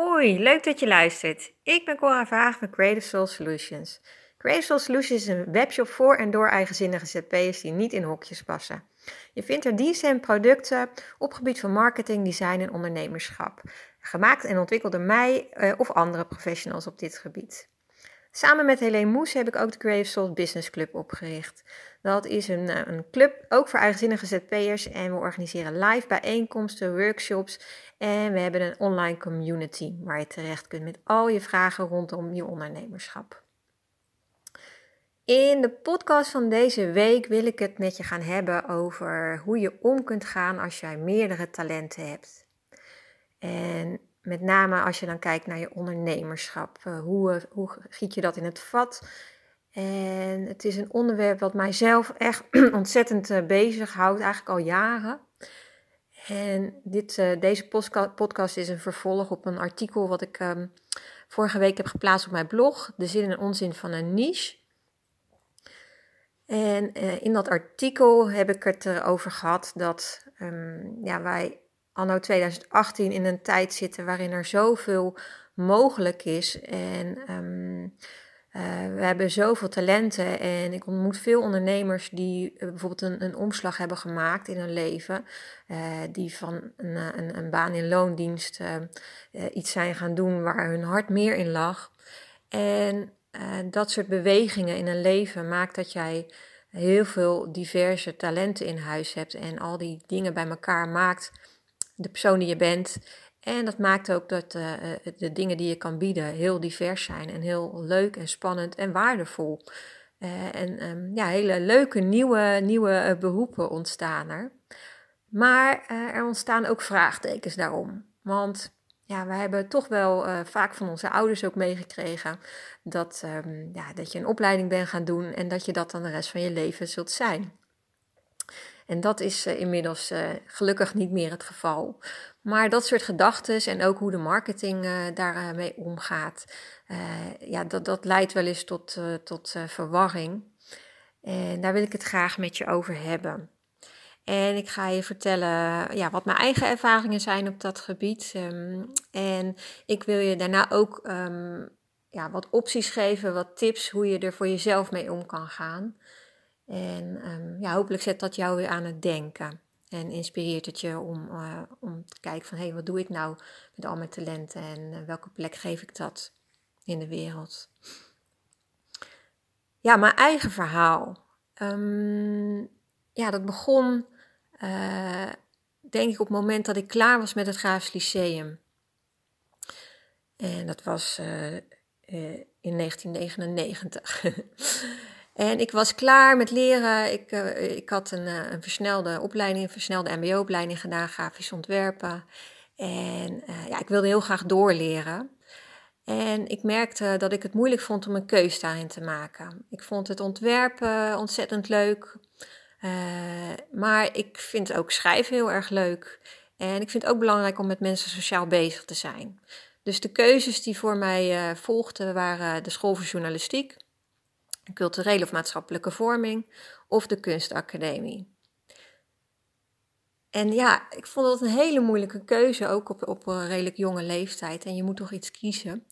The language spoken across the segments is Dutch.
Hoi, leuk dat je luistert. Ik ben Cora Vaag van Creative Soul Solutions. Creative Soul Solutions is een webshop voor en door eigenzinnige ZP'ers die niet in hokjes passen. Je vindt er diensten en producten op gebied van marketing, design en ondernemerschap. Gemaakt en ontwikkeld door mij eh, of andere professionals op dit gebied. Samen met Helene Moes heb ik ook de Creative Soul Business Club opgericht. Dat is een, eh, een club, ook voor eigenzinnige ZP'ers. En we organiseren live bijeenkomsten, workshops. En we hebben een online community waar je terecht kunt met al je vragen rondom je ondernemerschap. In de podcast van deze week wil ik het met je gaan hebben over hoe je om kunt gaan als jij meerdere talenten hebt. En met name als je dan kijkt naar je ondernemerschap. Eh, hoe, eh, hoe giet je dat in het vat? En het is een onderwerp wat mijzelf echt ontzettend uh, bezighoudt, eigenlijk al jaren. En dit, deze podcast is een vervolg op een artikel wat ik ehm, vorige week heb geplaatst op mijn blog. De zin en onzin van een niche. En in dat artikel heb ik het erover gehad dat um, ja, wij anno 2018 in een tijd zitten waarin er zoveel mogelijk is. En um, uh, we hebben zoveel talenten en ik ontmoet veel ondernemers die uh, bijvoorbeeld een, een, omslag hebben gemaakt in hun leven. Uh, die van een, een, een, baan in loondienst iets zijn gaan doen waar hun hart meer in lag. En dat soort bewegingen in een leven maakt dat jij heel veel diverse talenten in huis hebt en al die dingen bij elkaar maakt de persoon die je bent. En dat maakt ook dat uh, de dingen die je kan bieden heel divers zijn en heel leuk en spannend en waardevol. Uh, en um, ja, hele leuke nieuwe, nieuwe beroepen ontstaan er. Maar er ontstaan ook vraagtekens daarom. Want ja, we hebben toch wel vaak van onze ouders ook meegekregen dat, um, ja, dat je een opleiding bent gaan doen en dat je dat dan de rest van je leven zult zijn. En dat is uh, inmiddels uh, gelukkig niet meer het geval. Maar dat soort gedachten en ook hoe de marketing uh, daarmee omgaat, ja, dat, dat leidt wel eens tot, tot verwarring. En daar wil ik het graag met je over hebben. En ik ga je vertellen ja, wat mijn eigen ervaringen zijn op dat gebied. Um, en ik wil je daarna ook um, ja, wat opties geven, wat tips hoe je er voor jezelf mee om kan gaan. En um, ja, hopelijk zet dat jou weer aan het denken. En inspireert het je om, uh, om te kijken van... hé, hey, wat doe ik nou met al mijn talenten en uh, welke plek geef ik dat in de wereld? Ja, mijn eigen verhaal. Um, ja, dat begon uh, denk ik op het moment dat ik klaar was met het Graafs Lyceum. En dat was in 1999. En ik was klaar met leren. Ik, uh, ik had een, uh, een, versnelde opleiding, een versnelde MBO-opleiding gedaan, grafisch ontwerpen. En uh, ja, ik wilde heel graag doorleren. En ik merkte dat ik het moeilijk vond om een keus daarin te maken. Ik vond het ontwerpen ontzettend leuk. maar ik vind ook schrijven heel erg leuk. En ik vind het ook belangrijk om met mensen sociaal bezig te zijn. Dus de keuzes die voor mij volgden waren de school voor journalistiek culturele of maatschappelijke vorming of de kunstacademie. En ja, ik vond dat een hele moeilijke keuze, ook op, op een redelijk jonge leeftijd. En je moet toch iets kiezen.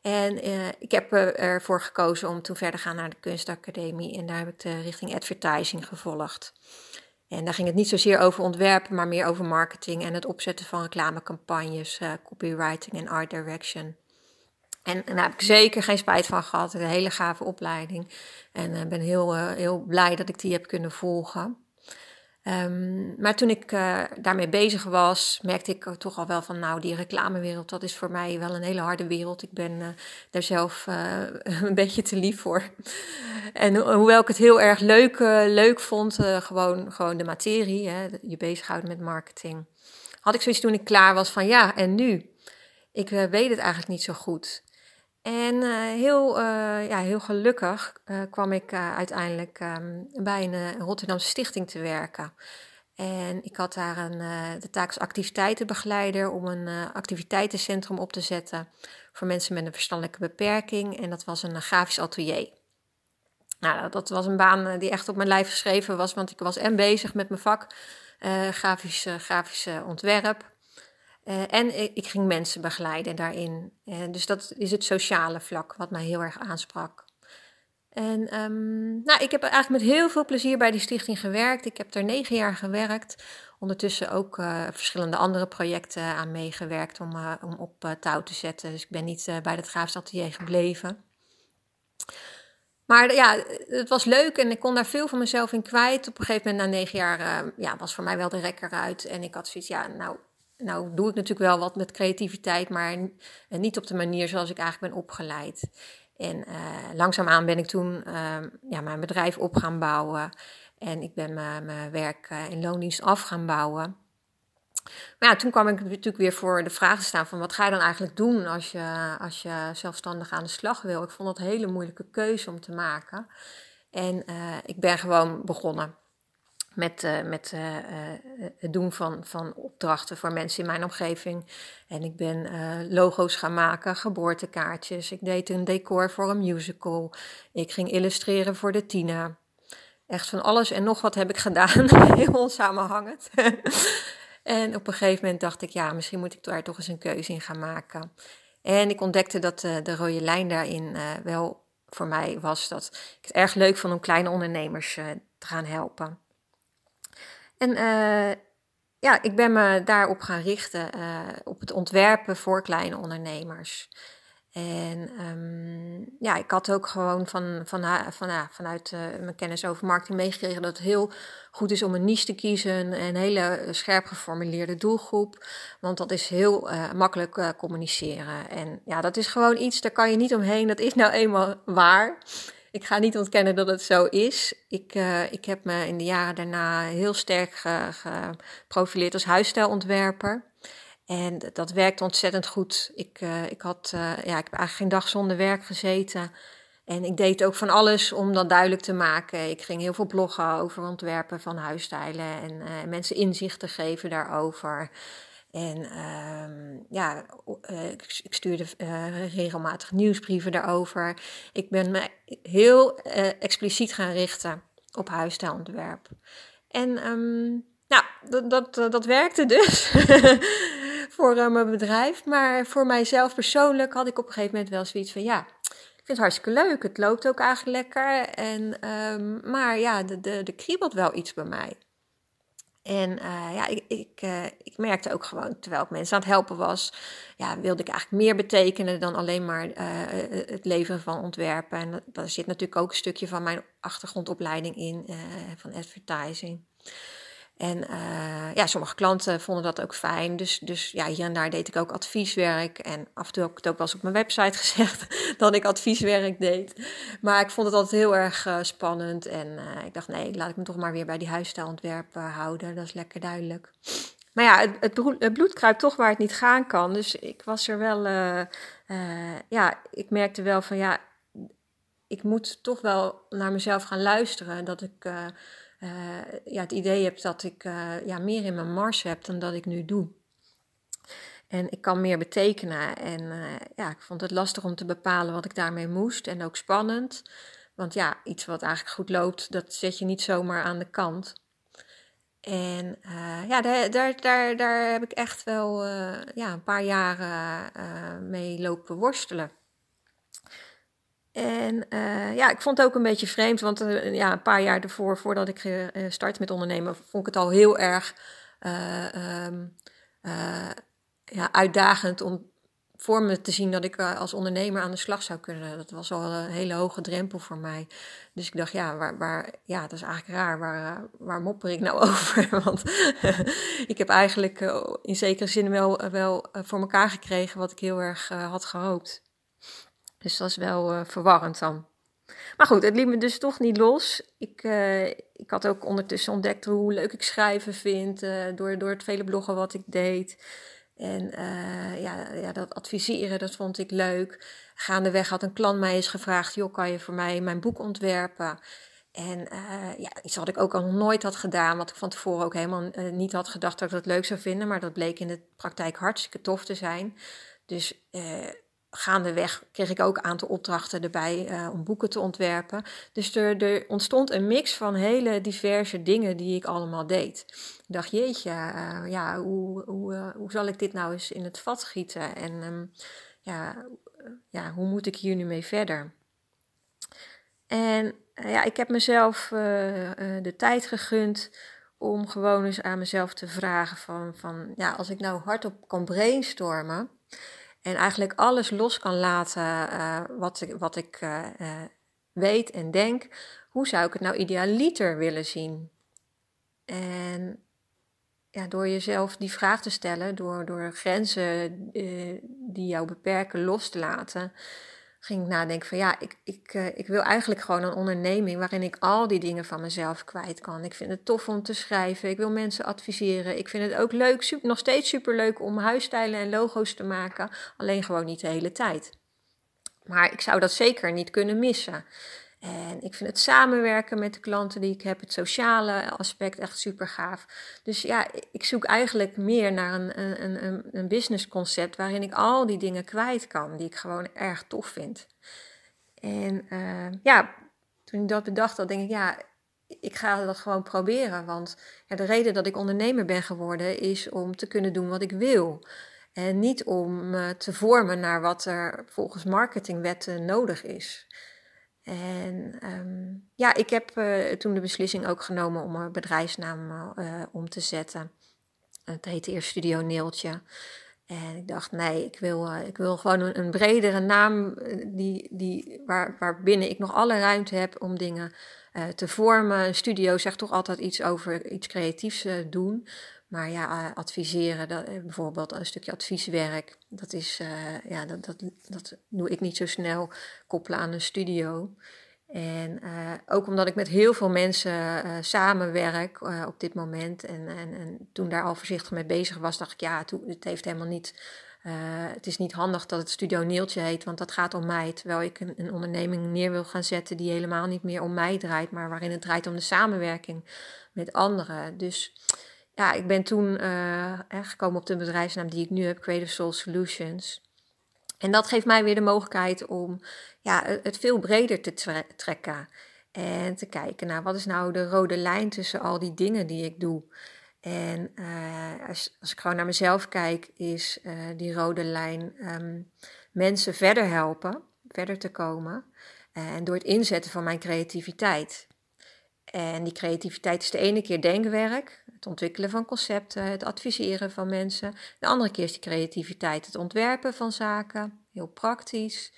En uh, ik heb ervoor gekozen om toen verder te gaan naar de kunstacademie. En daar heb ik de richting advertising gevolgd. En daar ging het niet zozeer over ontwerpen, maar meer over marketing en het opzetten van reclamecampagnes, uh, copywriting en art direction. En, daar heb ik zeker geen spijt van gehad. Een hele gave opleiding. En uh, ben heel, uh, heel blij dat ik die heb kunnen volgen. Um, maar toen ik uh, daarmee bezig was, merkte ik toch al wel van, nou, die reclamewereld, dat is voor mij wel een hele harde wereld. Ik ben daar zelf een beetje te lief voor. En hoewel ik het heel erg leuk, leuk vond, gewoon, gewoon de materie, hè, je bezighouden met marketing, had ik zoiets toen ik klaar was van, ja, en nu? Ik weet het eigenlijk niet zo goed. En uh, heel, uh, ja, heel gelukkig uh, kwam ik uiteindelijk um, bij een Rotterdamse stichting te werken. En ik had daar een, de taak als activiteitenbegeleider om een activiteitencentrum op te zetten voor mensen met een verstandelijke beperking. En dat was een grafisch atelier. Nou, dat was een baan die echt op mijn lijf geschreven was, want ik was en bezig met mijn vak, grafisch, grafisch ontwerp. En ik, ging mensen begeleiden daarin. dus dat is het sociale vlak wat mij heel erg aansprak. En um, nou, ik heb eigenlijk met heel veel plezier bij die stichting gewerkt. Ik heb er negen jaar gewerkt. Ondertussen ook uh, verschillende andere projecten aan meegewerkt om, om op touw te zetten. Dus ik ben niet bij het Graafstatelier gebleven. Maar ja, het was leuk en ik kon daar veel van mezelf in kwijt. Op een gegeven moment, na negen jaar, ja, was voor mij wel de rekker uit. En ik had zoiets, ja, nou, nou doe ik natuurlijk wel wat met creativiteit, maar niet op de manier zoals ik eigenlijk ben opgeleid. En uh, langzaamaan ben ik toen uh, ja, mijn bedrijf op gaan bouwen. En ik ben mijn werk uh, in loondienst af gaan bouwen. Maar toen kwam ik natuurlijk weer voor de vraag te staan van wat ga je dan eigenlijk doen als je, als je zelfstandig aan de slag wil. Ik vond dat een hele moeilijke keuze om te maken. En uh, ik ben gewoon begonnen met, uh, met uh, het doen van, van opdrachten voor mensen in mijn omgeving. En ik ben logo's gaan maken, geboortekaartjes. Ik deed een decor voor een musical. Ik ging illustreren voor de Tina. Echt van alles en nog wat heb ik gedaan. Heel onsamenhangend. en op een gegeven moment dacht ik, ja, misschien moet ik daar toch eens een keuze in gaan maken. En ik ontdekte dat de rode lijn daarin wel voor mij was dat ik het erg leuk vond om kleine ondernemers te gaan helpen. En uh, ja, ik ben me daarop gaan richten, uh, op het ontwerpen voor kleine ondernemers. En um, ja, ik had ook gewoon van, van, van, vanuit uh, mijn kennis over marketing meegekregen dat het heel goed is om een niche te kiezen. Een hele scherp geformuleerde doelgroep. Want dat is heel makkelijk communiceren. En ja, dat is gewoon iets, daar kan je niet omheen. Dat is nou eenmaal waar. Ik ga niet ontkennen dat het zo is. Ik, uh, ik heb me in de jaren daarna heel sterk geprofileerd als huisstijlontwerper. En dat werkt ontzettend goed. Ik, uh, ik, had, uh, ja, ik heb eigenlijk geen dag zonder werk gezeten. En ik deed ook van alles om dat duidelijk te maken. Ik ging heel veel bloggen over ontwerpen van huisstijlen en mensen inzicht te geven daarover. En uh, ja, uh, ik, ik, stuurde uh, regelmatig nieuwsbrieven daarover. Ik ben me heel uh, expliciet gaan richten op huisstijlontwerp. En um, nou, dat, dat, dat werkte dus voor mijn bedrijf. Maar voor mijzelf persoonlijk had ik op een gegeven moment wel zoiets van... ja, ik vind het hartstikke leuk. Het loopt ook eigenlijk lekker. En, um, maar ja, de, de, de kriebelt wel iets bij mij. En uh, ja, ik, ik, uh, ik merkte ook gewoon, terwijl ik mensen aan het helpen was, ja, wilde ik eigenlijk meer betekenen dan alleen maar uh, het leveren van ontwerpen. En daar zit natuurlijk ook een stukje van mijn achtergrondopleiding in, van advertising. En uh, ja, sommige klanten vonden dat ook fijn. Dus, dus ja, hier en daar deed ik ook advieswerk. En af en toe heb ik het ook wel eens op mijn website gezegd dat ik advieswerk deed. Maar ik vond het altijd heel erg uh, spannend. En uh, ik dacht, nee, laat ik me toch maar weer bij die huisstijlontwerpen houden. Dat is lekker duidelijk. Maar ja, het, het, bloed, het, bloed kruipt toch waar het niet gaan kan. Dus ik was er wel, ja, ik merkte wel van ja, ik moet toch wel naar mezelf gaan luisteren. Dat ik ja, het idee heb dat ik uh, ja, meer in mijn mars heb dan dat ik nu doe. En ik kan meer betekenen. En uh, ja, ik vond het lastig om te bepalen wat ik daarmee moest. En ook spannend. Want ja, iets wat eigenlijk goed loopt, dat zet je niet zomaar aan de kant. En ja, daar, daar, daar, daar heb ik echt wel ja, een paar jaren mee lopen worstelen. En uh, ja, ik vond het ook een beetje vreemd, want uh, ja, een paar jaar ervoor, voordat ik uh, startte met ondernemen, vond ik het al heel erg um, ja, uitdagend om voor me te zien dat ik als ondernemer aan de slag zou kunnen. Dat was al een hele hoge drempel voor mij. Dus ik dacht, ja, waar, waar, ja dat is eigenlijk raar. Waar, waar mopper ik nou over? Want ik heb eigenlijk in zekere zin wel, wel voor elkaar gekregen wat ik heel erg had gehoopt. Dus dat is wel uh, verwarrend dan. Maar goed, het liet me dus toch niet los. Ik, uh, ik had ook ondertussen ontdekt hoe leuk ik schrijven vind. Uh, door, door het vele bloggen wat ik deed. En ja, ja, dat adviseren, dat vond ik leuk. Gaandeweg had een klant mij eens gevraagd: joh, kan je voor mij mijn boek ontwerpen? En ja, iets wat ik ook al nooit had gedaan, wat ik van tevoren ook helemaal niet had gedacht dat ik dat leuk zou vinden. Maar dat bleek in de praktijk hartstikke tof te zijn. Dus gaandeweg kreeg ik ook een aantal opdrachten erbij uh, om boeken te ontwerpen. Dus er, er, ontstond een mix van hele diverse dingen die ik allemaal deed. Ik dacht, jeetje, uh, ja, hoe, hoe, uh, hoe zal ik dit nou eens in het vat gieten? En um, ja, ja, hoe moet ik hier nu mee verder? En ja, ik heb mezelf de tijd gegund om gewoon eens aan mezelf te vragen van, van ja, als ik nou hardop kan brainstormen en eigenlijk alles los kan laten uh, wat ik, wat ik uh, uh, weet en denk, hoe zou ik het nou idealiter willen zien? En ja, door jezelf die vraag te stellen, door, door grenzen die jou beperken los te laten, ging ik nadenken van ja, ik, ik, uh, ik wil eigenlijk gewoon een onderneming waarin ik al die dingen van mezelf kwijt kan. Ik vind het tof om te schrijven, ik wil mensen adviseren. Ik vind het ook leuk, super, nog steeds super leuk om huisstijlen en logo's te maken, alleen gewoon niet de hele tijd. Maar ik zou dat zeker niet kunnen missen. En ik vind het samenwerken met de klanten die ik heb, het sociale aspect echt super gaaf. Dus ja, ik zoek eigenlijk meer naar een, een, een, een businessconcept waarin ik al die dingen kwijt kan, die ik gewoon erg tof vind. En uh, ja, toen ik dat bedacht, dan denk ik, ja, ik ga dat gewoon proberen. Want ja, de reden dat ik ondernemer ben geworden is om te kunnen doen wat ik wil. En niet om me te vormen naar wat er volgens marketingwetten nodig is. En um, ja, ik heb uh, toen de beslissing ook genomen om een bedrijfsnaam uh, om te zetten. Het heette eerst Studio Neeltje. En ik dacht, nee, ik wil, uh, ik wil gewoon een, een, bredere naam die, die, waar, waarbinnen ik nog alle ruimte heb om dingen te vormen. Een studio zegt toch altijd iets over iets creatiefs doen. Maar ja, uh, adviseren, dat, eh, bijvoorbeeld een stukje advieswerk, dat, is, uh, ja, dat, dat, dat doe ik niet zo snel koppelen aan een studio. En ook omdat ik met heel veel mensen samenwerk op dit moment en, en, en toen daar al voorzichtig mee bezig was, dacht ik ja, het heeft helemaal niet, het is niet handig dat het Studio Neeltje heet, want dat gaat om mij. Terwijl ik een, een onderneming neer wil gaan zetten die helemaal niet meer om mij draait, maar waarin het draait om de samenwerking met anderen. Dus ja, ik ben toen uh, gekomen op de bedrijfsnaam die ik nu heb, Creative Soul Solutions. En dat geeft mij weer de mogelijkheid om ja, het veel breder te trekken. En te kijken naar wat is nou de rode lijn tussen al die dingen die ik doe. En uh, als, als, ik gewoon naar mezelf kijk, is uh, die rode lijn um, mensen verder helpen, verder te komen. En door het inzetten van mijn creativiteit. En die creativiteit is de ene keer denkwerk, het ontwikkelen van concepten, het adviseren van mensen. De andere keer is die creativiteit het ontwerpen van zaken, heel praktisch.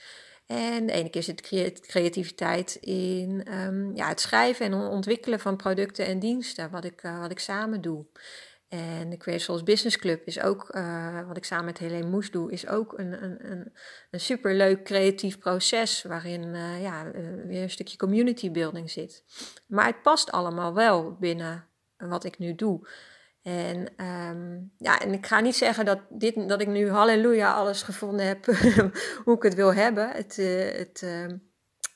En de ene keer zit creativiteit in um, ja, het schrijven en ontwikkelen van producten en diensten, wat ik, uh, wat ik samen doe. En de Creative Business Club is ook, uh, wat ik samen met Helene Moes doe, is ook een, een, een, superleuk creatief proces waarin uh, ja, weer een stukje community building zit. Maar het past allemaal wel binnen wat ik nu doe. En, um, ja, en ik ga niet zeggen dat, dit, dat ik nu halleluja alles gevonden heb hoe ik het wil hebben. Het, het, uh,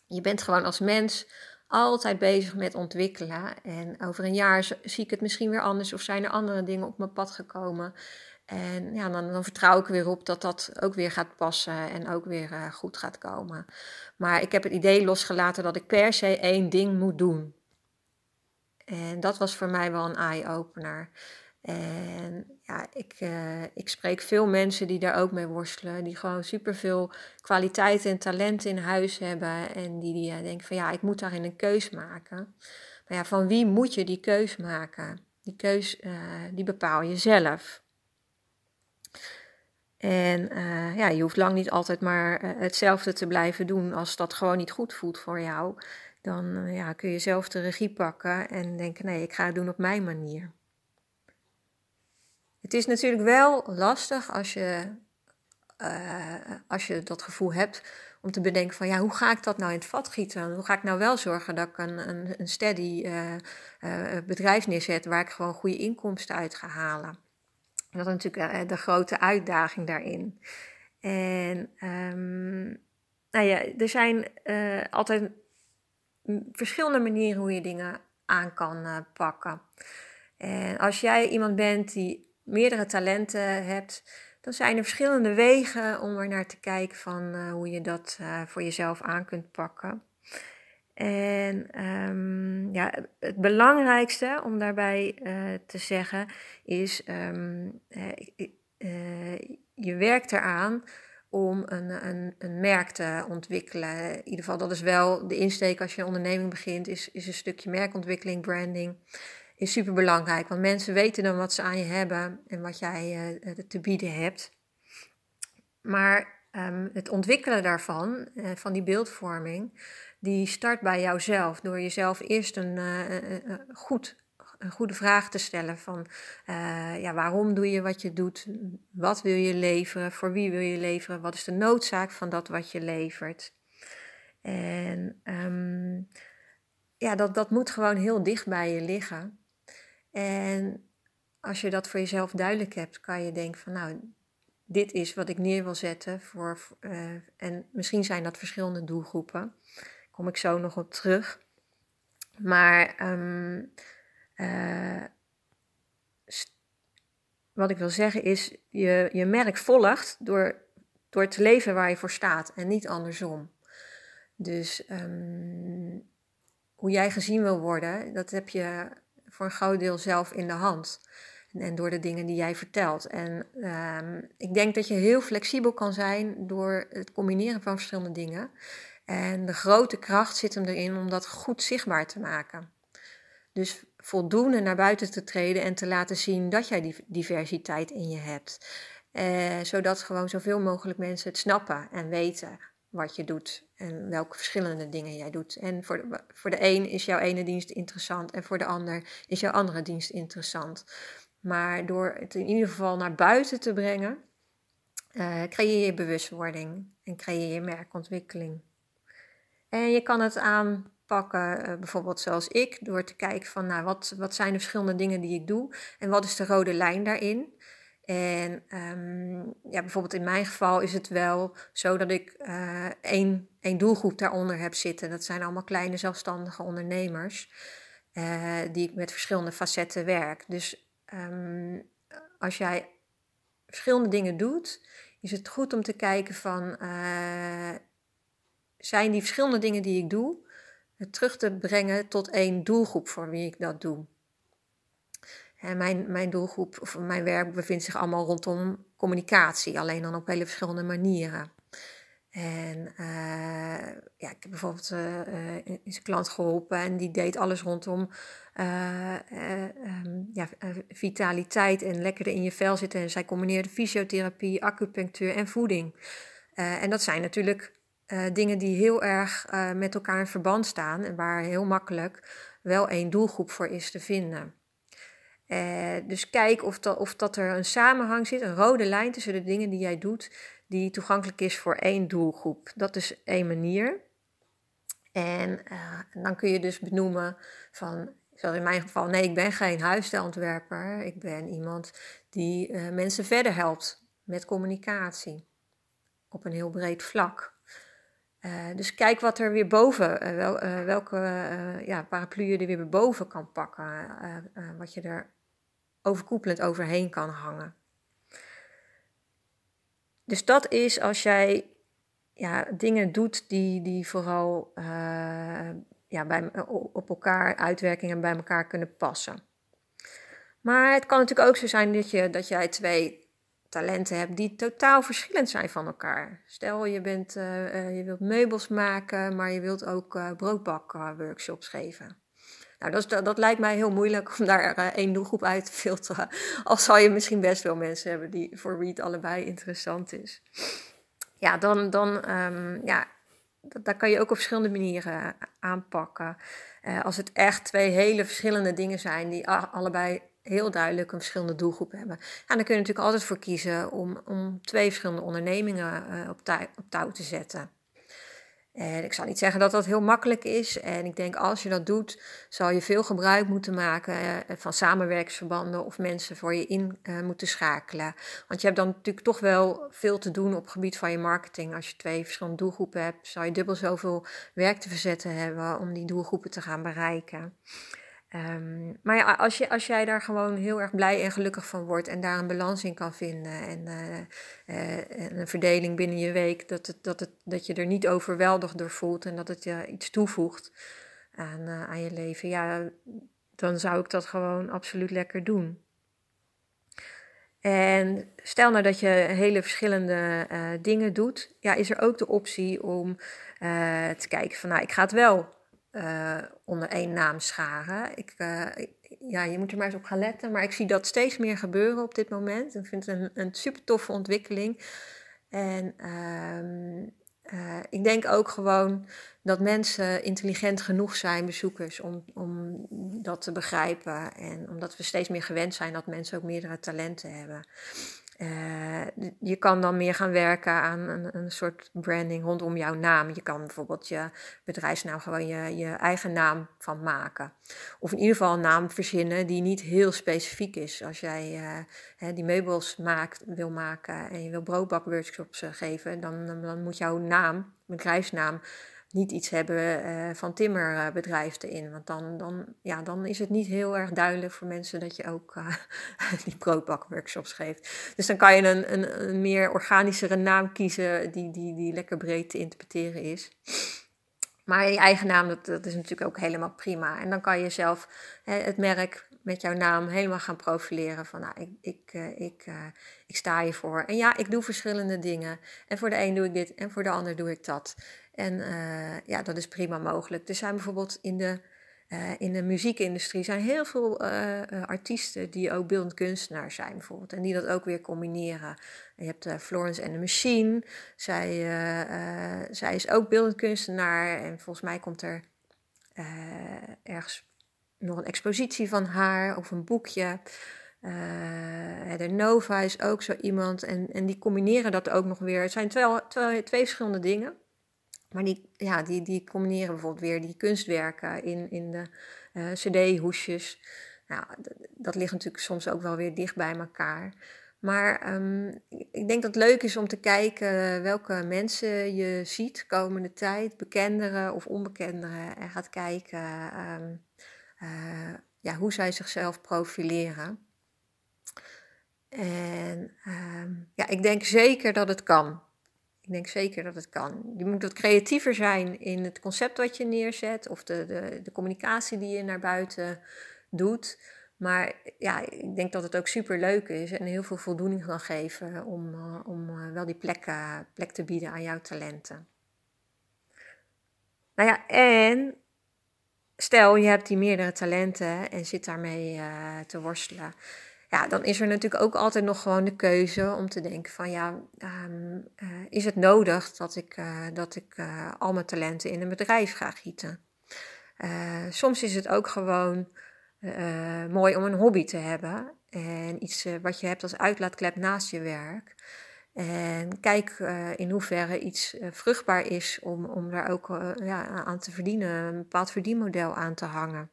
je bent gewoon als mens altijd bezig met ontwikkelen. En over een jaar zie ik het misschien weer anders of zijn er andere dingen op mijn pad gekomen. En ja, dan, dan vertrouw ik weer op dat dat ook weer gaat passen en ook weer uh, goed gaat komen. Maar ik heb het idee losgelaten dat ik per se één ding moet doen. En dat was voor mij wel een eye-opener. En ja, ik, uh, ik spreek veel mensen die daar ook mee worstelen. Die gewoon superveel kwaliteit en talent in huis hebben. En die, die uh, denken van ja, ik moet daarin een keus maken. Maar ja, van wie moet je die keus maken? Die keus, uh, die bepaal je zelf. En ja, je hoeft lang niet altijd maar hetzelfde te blijven doen als dat gewoon niet goed voelt voor jou dan eh, ja, kun je zelf de regie pakken en denken: nee, ik ga het doen op mijn manier. Het is natuurlijk wel lastig als je, uh, als je dat gevoel hebt om te bedenken van ja, hoe ga ik dat nou in het vat gieten? Hoe ga ik nou wel zorgen dat ik een, een, een steady uh, uh, bedrijf neerzet waar ik gewoon goede inkomsten uit ga halen? En dat is natuurlijk de grote uitdaging daarin. En um, nou ja, er zijn altijd verschillende manieren hoe je dingen aan kan pakken. En als jij iemand bent die meerdere talenten hebt, dan zijn er verschillende wegen om er naar te kijken van hoe je dat voor jezelf aan kunt pakken. En ehm, ja, het belangrijkste om daarbij te zeggen is, um, je werkt eraan om een, een, een merk te ontwikkelen. In ieder geval, dat is wel de insteek als je een onderneming begint, is, is een stukje merkontwikkeling, branding. Is super belangrijk, want mensen weten dan wat ze aan je hebben en wat jij uh, te bieden hebt. Maar um, het ontwikkelen daarvan, uh, van die beeldvorming, die start bij jouzelf. Door jezelf eerst een goed een goede vraag te stellen van ja, waarom doe je wat je doet? Wat wil je leveren? Voor wie wil je leveren? Wat is de noodzaak van dat wat je levert? En um, ja, dat, dat moet gewoon heel dicht bij je liggen. En als je dat voor jezelf duidelijk hebt, kan je denken van nou, dit is wat ik neer wil zetten voor, uh, en misschien zijn dat verschillende doelgroepen. Daar kom ik zo nog op terug. Maar um, uh, wat ik wil zeggen is, je, je merk volgt door, door te leven waar je voor staat en niet andersom. Dus um, hoe jij gezien wil worden, dat heb je voor een groot deel zelf in de hand. En, door de dingen die jij vertelt. En um, ik denk dat je heel flexibel kan zijn door het combineren van verschillende dingen. En de grote kracht zit hem erin om dat goed zichtbaar te maken. Dus voldoende naar buiten te treden en te laten zien dat jij die diversiteit in je hebt. Eh, zodat gewoon zoveel mogelijk mensen het snappen en weten wat je doet en welke verschillende dingen jij doet. En voor de, voor de een is jouw ene dienst interessant en voor de ander is jouw andere dienst interessant. Maar door het in ieder geval naar buiten te brengen, uh, creëer je bewustwording en creëer je merkontwikkeling. En je kan het aan pakken, uh, bijvoorbeeld zoals ik, door te kijken van nou, wat, wat zijn de verschillende dingen die ik doe en wat is de rode lijn daarin. En um, ja, bijvoorbeeld in mijn geval is het wel zo dat ik uh, één, één doelgroep daaronder heb zitten. Dat zijn allemaal kleine zelfstandige ondernemers uh, die ik met verschillende facetten werk. Dus um, als jij verschillende dingen doet, is het goed om te kijken van zijn die verschillende dingen die ik doe, terug te brengen tot één doelgroep voor wie ik dat doe. En mijn, mijn doelgroep of mijn werk bevindt zich allemaal rondom communicatie, alleen dan op hele verschillende manieren. En uh, ja, ik heb bijvoorbeeld uh, uh, een klant geholpen en die deed alles rondom um, ja, vitaliteit en lekker in je vel zitten. En zij combineerde fysiotherapie, acupunctuur en voeding. en dat zijn natuurlijk dingen die heel erg met elkaar in verband staan en waar heel makkelijk wel één doelgroep voor is te vinden. Uh, dus kijk of, of dat er een samenhang zit, een rode lijn tussen de dingen die jij doet, die toegankelijk is voor één doelgroep. Dat is één manier. En dan kun je dus benoemen van, zoals in mijn geval, nee, ik ben geen huisstijlontwerper. Ik ben iemand die mensen verder helpt met communicatie op een heel breed vlak. Dus kijk wat er weer boven, wel, welke ja, paraplu je er weer boven kan pakken. wat je er overkoepelend overheen kan hangen. Dus dat is als jij ja, dingen doet die, die vooral ja, bij, op elkaar uitwerkingen bij elkaar kunnen passen. Maar het kan natuurlijk ook zo zijn dat, je, dat jij twee talenten hebt die totaal verschillend zijn van elkaar. Stel, je, bent, uh, je wilt meubels maken, maar je wilt ook uh, broodbakworkshops geven. Nou, dat, dat, lijkt mij heel moeilijk om daar uh, één doelgroep uit te filteren. Al zal je misschien best wel mensen hebben die, voor het allebei interessant is. Ja, dan, dan um, ja, dat, kan je ook op verschillende manieren aanpakken. als het echt twee hele verschillende dingen zijn die allebei heel duidelijk een verschillende doelgroep hebben. En dan kun je natuurlijk altijd voor kiezen om, om twee verschillende ondernemingen op, op, touw te zetten. En ik zal niet zeggen dat dat heel makkelijk is. En ik denk als je dat doet, zal je veel gebruik moeten maken uh, van samenwerksverbanden of mensen voor je in uh, moeten schakelen. Want je hebt dan natuurlijk toch wel veel te doen op het gebied van je marketing. Als je twee verschillende doelgroepen hebt, zal je dubbel zoveel werk te verzetten hebben om die doelgroepen te gaan bereiken. Ehm, maar ja, als, je, als jij daar gewoon heel erg blij en gelukkig van wordt en daar een balans in kan vinden en, en een verdeling binnen je week, dat, het, dat, het, dat je er niet overweldigd door voelt en dat het je iets toevoegt aan, aan je leven, ja, dan zou ik dat gewoon absoluut lekker doen. En stel nou dat je hele verschillende dingen doet, ja, is er ook de optie om te kijken van, nou, ik ga het wel uh, onder één naam scharen. Ik, ja, je moet er maar eens op gaan letten, maar ik zie dat steeds meer gebeuren op dit moment. Ik vind het een, een super toffe ontwikkeling. En ehm, uh, ik denk ook gewoon dat mensen intelligent genoeg zijn, bezoekers, om, om dat te begrijpen. En omdat we steeds meer gewend zijn dat mensen ook meerdere talenten hebben. Uh, je kan dan meer gaan werken aan een, een, soort branding rondom jouw naam. Je kan bijvoorbeeld je bedrijfsnaam gewoon je, je eigen naam van maken. Of in ieder geval een naam verzinnen die niet heel specifiek is. Als jij uh, die meubels maakt, wil maken en je wil broodbakworkshops uh, geven, dan, dan moet jouw naam, bedrijfsnaam, niet iets hebben uh, van timmerbedrijf erin. Want dan, dan, ja, dan is het niet heel erg duidelijk voor mensen dat je ook uh, die broodbakworkshops geeft. Dus dan kan je een, een, een, meer organischere naam kiezen die, die, die lekker breed te interpreteren is. Maar je eigen naam, dat, dat is natuurlijk ook helemaal prima. En dan kan je zelf hè, het merk met jouw naam helemaal gaan profileren. Van nou, ik, ik, uh, ik, ik sta hiervoor. En ja, ik doe verschillende dingen. En voor de een doe ik dit en voor de ander doe ik dat. En uh, ja, dat is prima mogelijk. Er zijn bijvoorbeeld in de, uh, in de muziekindustrie zijn heel veel uh, artiesten die ook beeldend kunstenaar zijn bijvoorbeeld. En die dat ook weer combineren. Je hebt Florence and the Machine. Zij, zij is ook beeldend kunstenaar. En volgens mij komt er ergens nog een expositie van haar of een boekje. de Nova is ook zo iemand. En, en die combineren dat ook nog weer. Het zijn twee, twee verschillende dingen. Maar die, ja, die, die combineren bijvoorbeeld weer die kunstwerken in, in de uh, cd-hoesjes. Nou, dat ligt natuurlijk soms ook wel weer dicht bij elkaar. Maar um, ik denk dat het leuk is om te kijken welke mensen je ziet komende tijd, bekenderen of onbekenderen, en gaat kijken um, uh, ja, hoe zij zichzelf profileren. En um, ja, ik denk zeker dat het kan. Ik denk zeker dat het kan. Je moet wat creatiever zijn in het concept wat je neerzet of de, de, de communicatie die je naar buiten doet. Maar ja, ik denk dat het ook super leuk is en heel veel voldoening kan geven om, uh, om uh, wel die plek, plek te bieden aan jouw talenten. Nou ja, en stel je hebt die meerdere talenten en zit daarmee te worstelen ja, dan is er natuurlijk ook altijd nog gewoon de keuze om te denken van ja, um, uh, is het nodig dat ik, uh, dat ik uh, al mijn talenten in een bedrijf ga gieten? soms is het ook gewoon mooi om een hobby te hebben en iets wat je hebt als uitlaatklep naast je werk. En kijk in hoeverre iets vruchtbaar is om, om daar ook ja, aan te verdienen, een bepaald verdienmodel aan te hangen.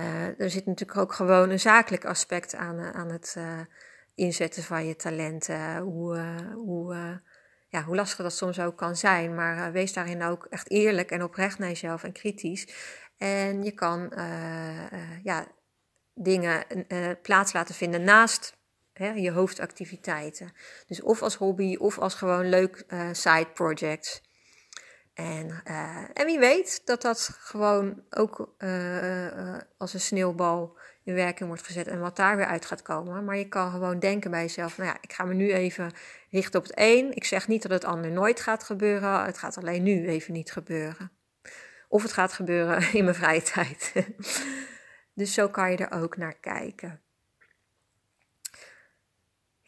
Uh, er zit natuurlijk ook gewoon een zakelijk aspect aan, uh, aan het uh, inzetten van je talenten. Hoe, hoe, ja, hoe lastig dat soms ook kan zijn. Maar wees daarin ook echt eerlijk en oprecht naar jezelf en kritisch. En je kan ja, dingen plaats laten vinden naast hè, je hoofdactiviteiten. Dus of als hobby of als gewoon leuk side projects. En, uh, en wie weet dat dat gewoon ook uh, uh, als een sneeuwbal in werking wordt gezet en wat daar weer uit gaat komen. Maar je kan gewoon denken bij jezelf, nou ja, ik ga me nu even richten op het een. Ik zeg niet dat het ander nooit gaat gebeuren, het gaat alleen nu even niet gebeuren. Of het gaat gebeuren in mijn vrije tijd. dus zo kan je er ook naar kijken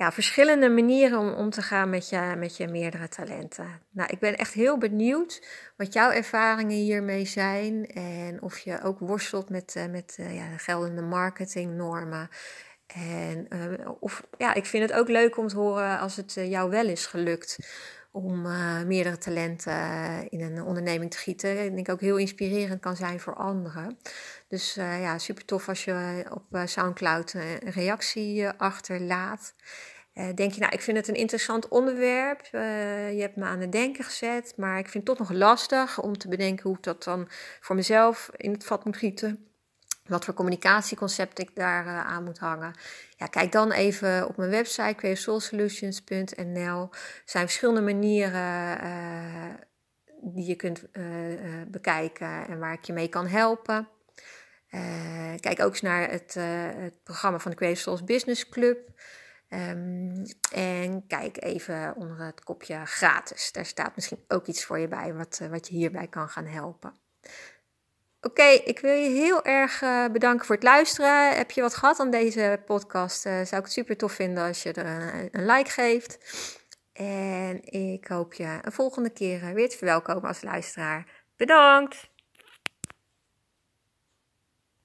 ja, verschillende manieren om om te gaan met je, met je meerdere talenten. Nou, ik ben echt heel benieuwd wat jouw ervaringen hiermee zijn en of je ook worstelt met, uh, met uh, ja, geldende marketingnormen. En uh, of ja, ik vind het ook leuk om te horen als het jou wel is gelukt om meerdere talenten in een onderneming te gieten. Ik denk ook heel inspirerend kan zijn voor anderen. Dus ja, super tof als je op SoundCloud een reactie achterlaat. Uh, denk je, nou, ik vind het een interessant onderwerp. Uh, je hebt me aan het denken gezet, maar ik vind het toch nog lastig om te bedenken hoe ik dat dan voor mezelf in het vat moet gieten. wat voor communicatieconcept ik daar uh, aan moet hangen. Ja, kijk dan even op mijn website creasoulsolutions.nl. Er zijn verschillende manieren die je kunt bekijken en waar ik je mee kan helpen. kijk ook eens naar het, het programma van de Creative Souls Business Club. Um, en kijk even onder het kopje gratis. Daar staat misschien ook iets voor je bij wat, wat je hierbij kan gaan helpen. Oké, ik wil je heel erg uh, bedanken voor het luisteren. Heb je wat gehad aan deze podcast? Uh, zou ik het super tof vinden als je er een, een, like geeft. En ik hoop je een volgende keer weer te verwelkomen als luisteraar. Bedankt!